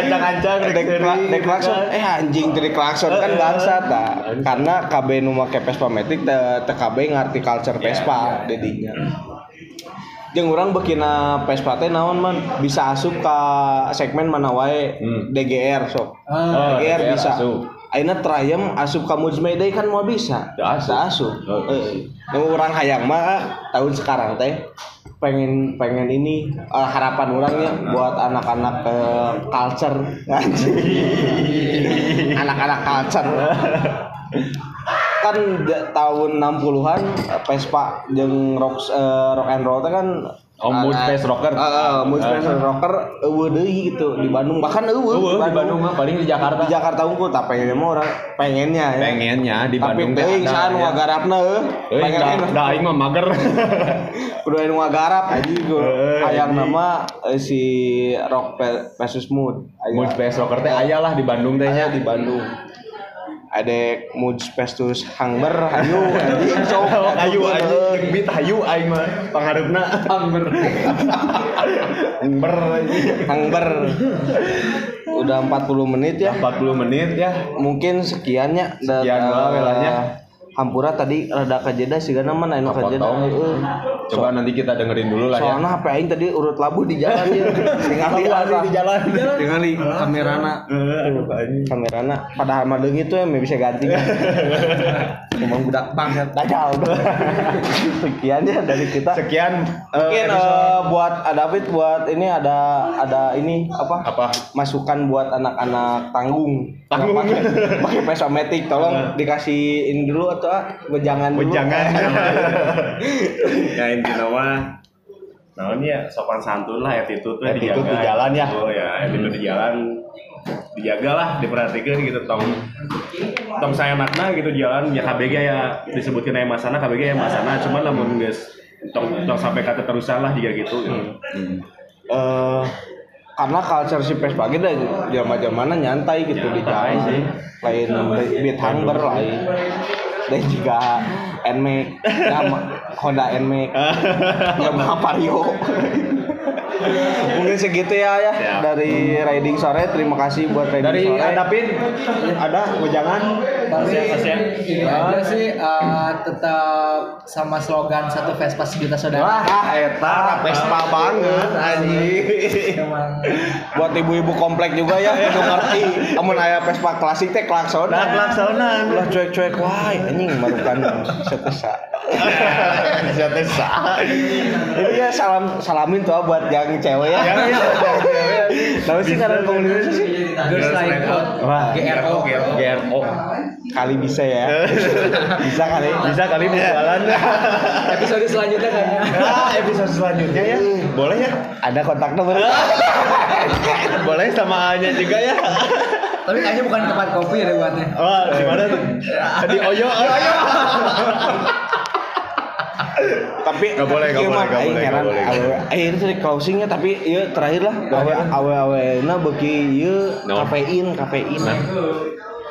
Ancang-ancang Dek kla- dek klakson eh anjing dari klakson kan bangsat tah. Karena KB nu make Vespa Matic teh teh KB ngarti culture Vespa dedinya. Jeung urang bekina Vespa teh naon man bisa asup ka segmen mana wae Hmm. DGR sok. Ah, DGR bisa. asup. Aina trayem asup ka Mujmedai kan mau bisa. Asup. Asup. Oh. Yang orang hayang mah tahun sekarang teh pengen pengen ini eh, harapan orangnya buat anak-anak ke culture. (laughs) Anak-anak culture. Kan tahun 60-an eh, Vespa jeung rock eh, rock and roll kan Oh, Mood ada- Space Rocker. Heeh, Mood Space Rocker eueuh deui gitu di Bandung bahkan eueuh Eueuh, di Bandung mah paling di Jakarta. di Jakarta unggul tak pengennya mah orang pengennya ya Pengennya di tapi Bandung teh teuing saan ya. ngagarapna eueuh Euy, pengen da, aing mah mager. (laughs) kudu anu ngagarap aja gue hayang anjing. nama eh, si Rock versus Mood Aya- Mood Space Rocker teh aya lah di Bandung teh nya. di Bandung ada Mood versus Hangber hayu anjing (laughs) sok Ayu Heuh. anjing beat hayu aing mah pangharepna Angber. Angber anjing. Hangber udah 40 menit ya 40 menit ya. mungkin sekiannya Sekian da- lah welanya. Hampura tadi rada kajeda sih karena mana anu kajeda. Coba nanti kita dengerin dulu lah ya. Soalnya HP aing tadi urut labu di jalan dia. Tingali apa? di jalan. Tingali kamerana. Kamerana padahal mah tuh yang bisa ganti. (laughs) Emang budak banget. Dajal. (laughs) Sekian ya dari kita. Sekian eh, Mungkin eh, buat ada David buat ini ada ada ini apa? apa? Masukan buat anak-anak tanggung. Tanggung. Pakai pakai pesometik tolong dikasih ini dulu atau wejangan dulu. Wejangan. ya intinya mah naon ya sopan santun lah attitude lah Attitude dijaga. di jalan ya. oh ya attitude di jalan dijaga lah diperhatikan gitu tong tong saya makna gitu di jalan ya KBG ya disebutkan aya masana KBG ya masana cuman lamun guys tong tong sampai kata terusan lah jika gitu, gitu. eh karena culture si Vespa gitu zaman zamannya nyantai gitu di Nyantai jalan sih. lain beat hangber lain dan juga Nmax nama Honda Nmax (laughs) Yamaha Vario mungkin segitu ya ya Siap. dari riding sore terima kasih buat riding Dari sore Adapin ada wejangan. Tapi ya. ini aja sih eh, tetap sama slogan satu Vespa sejuta saudara. Wah, ah, eta Vespa banget anjing. Emang Buat ibu-ibu komplek juga ya, (laughs) kudu ngerti. Amun aya Vespa klasik teh klakson. Nah, klaksonan. Ulah cuek-cuek wae anjing marukan setesa. (laughs) Siapa sah? Ini ya salam salamin tuh ah buat yang cewek ya. Yang ya, cewek. Tahu sih karena komunitas sih Girls Like Out. Wah, GRO. GRO. kali bisa ya. Bisa kali. Bisa kali berjalan. Episode selanjutnya. Ah, episode selanjutnya ya. Boleh ya? Ada kontak nomor. (laughs) Boleh sama Anya juga ya. Tapi kayaknya bukan tempat kopi ya buatnya. Wah, di mana tuh? Di Oyo. Oyo. (laughs) tapi Nggak boleh, nggak ieu boleh, nggak boleh, nggak boleh. eh tadi closingnya tapi iya terakhir lah awe awe awe na beki ieu No. kafein kafein.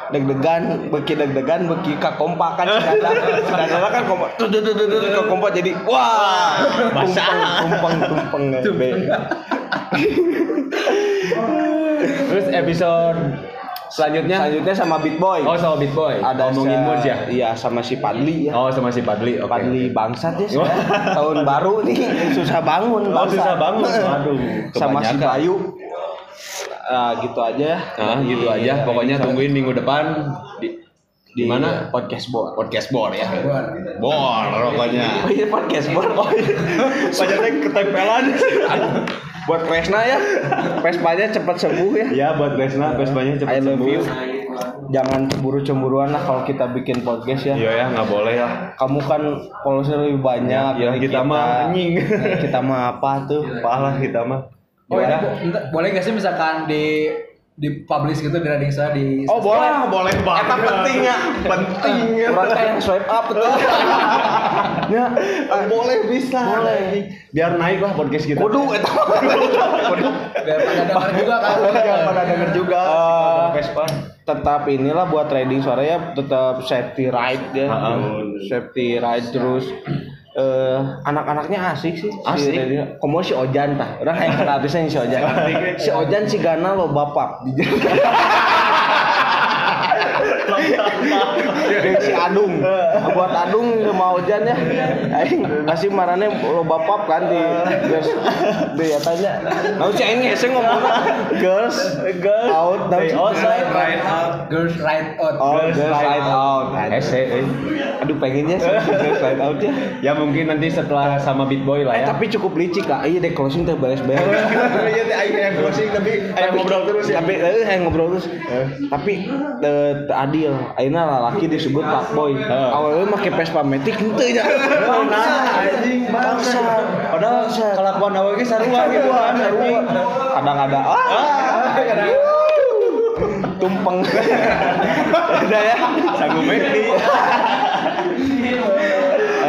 Deg-degan beki deg-degan beki kakompakan sadada (laughs) sadada kan kompak tuh tuh tuh tuh tuh kakompak jadi wah! Tumpeng tumpeng (laughs) tumpeng Terus episode selanjutnya selanjutnya sama Beat Boy Oh sama Beat Boy. ada ngomongin moods ya. iya sama si Padli ya Oh sama si Padli. Oke. Padli bangsat ya sekarang. tahun baru nih (laughs) susah bangun Oh bangsat. susah bangun. (laughs) Waduh. sama si. Bayu Ah, gitu aja. Nah, gitu aja. Pokoknya tungguin minggu depan di di mana? podcast bor Podcast Bor ya. Bor pokoknya. oh iya podcast bor oh (laughs) iya Banyaknya ketempelan. Buat Kresna ya Vespanya cepat sembuh ya Ya buat Resna Vespanya I cepat love sembuh. you jangan cemburu-cemburuan lah kalau kita bikin podcast ya Iya ya nggak boleh ya. kamu kan followersnya lebih banyak Ya, dari kita mah anjing. kita mah apa tuh Parah kita mah. Oh ini Gimana? bo- boleh gak sih misalkan di di publish gitu di rading saya di oh boleh Wah, boleh banget. Eta penting ya Penting ya. orang kayak swipe up betul (laughs) Ya, boleh bisa. Boleh. Biar naik lah podcast kita. Waduh, eta. Waduh. biar pada dengar juga kan. Biar pada denger juga. Eh, Vespa. tetap inilah buat trading suara ya tetap safety ride ya Heeh. safety ride terus eh anak-anaknya asik sih Asik. si komo si Ojan tah? Orang kayak kenal bisa si Ojan. Si Ojan si Gana lo bapak (laughs) Jeung si Adung. Buat Adung sama Ojan ya. Aing kasih marane lo bapap kan di girls di ya tanya. Mau si aing ngese ngomong girls girls out Hey, outside. Right out. Girls ride out. Oh, girls ride out. Ese, eh. Aduh pengennya sih girls ride out ya. Ya mungkin nanti setelah sama Beat Boy lah Eh ya. tapi cukup licik kak. Iya deh closing teh beres-beres. (laughs) Iya teh aing yang closing tapi aing ngobrol terus ya. Tapi eh yang ngobrol terus. Tapi eh, teu adil. Ayeuna disebut fuckboy. Awalnya make Vespa Matic henteu nya. Nah, anjing bangsa. Padahal kelakuan awal ge sarua gitu kan. Kadang ada ah. Tumpeng. Udah ya. Sanggup meti. (laughs)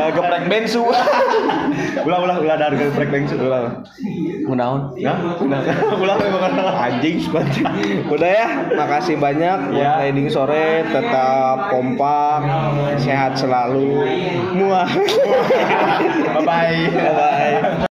Eh, geprek bensu. (laughs) Ulah ulah ulah dari geprek bengsu ulah. Munaon? Ya, ulah. Ulah (laughs) memang Anjing squad. Udah ya, makasih banyak buat Ya. trading sore, tetap kompak, sehat selalu. Muah. (laughs) Bye bye. Bye bye.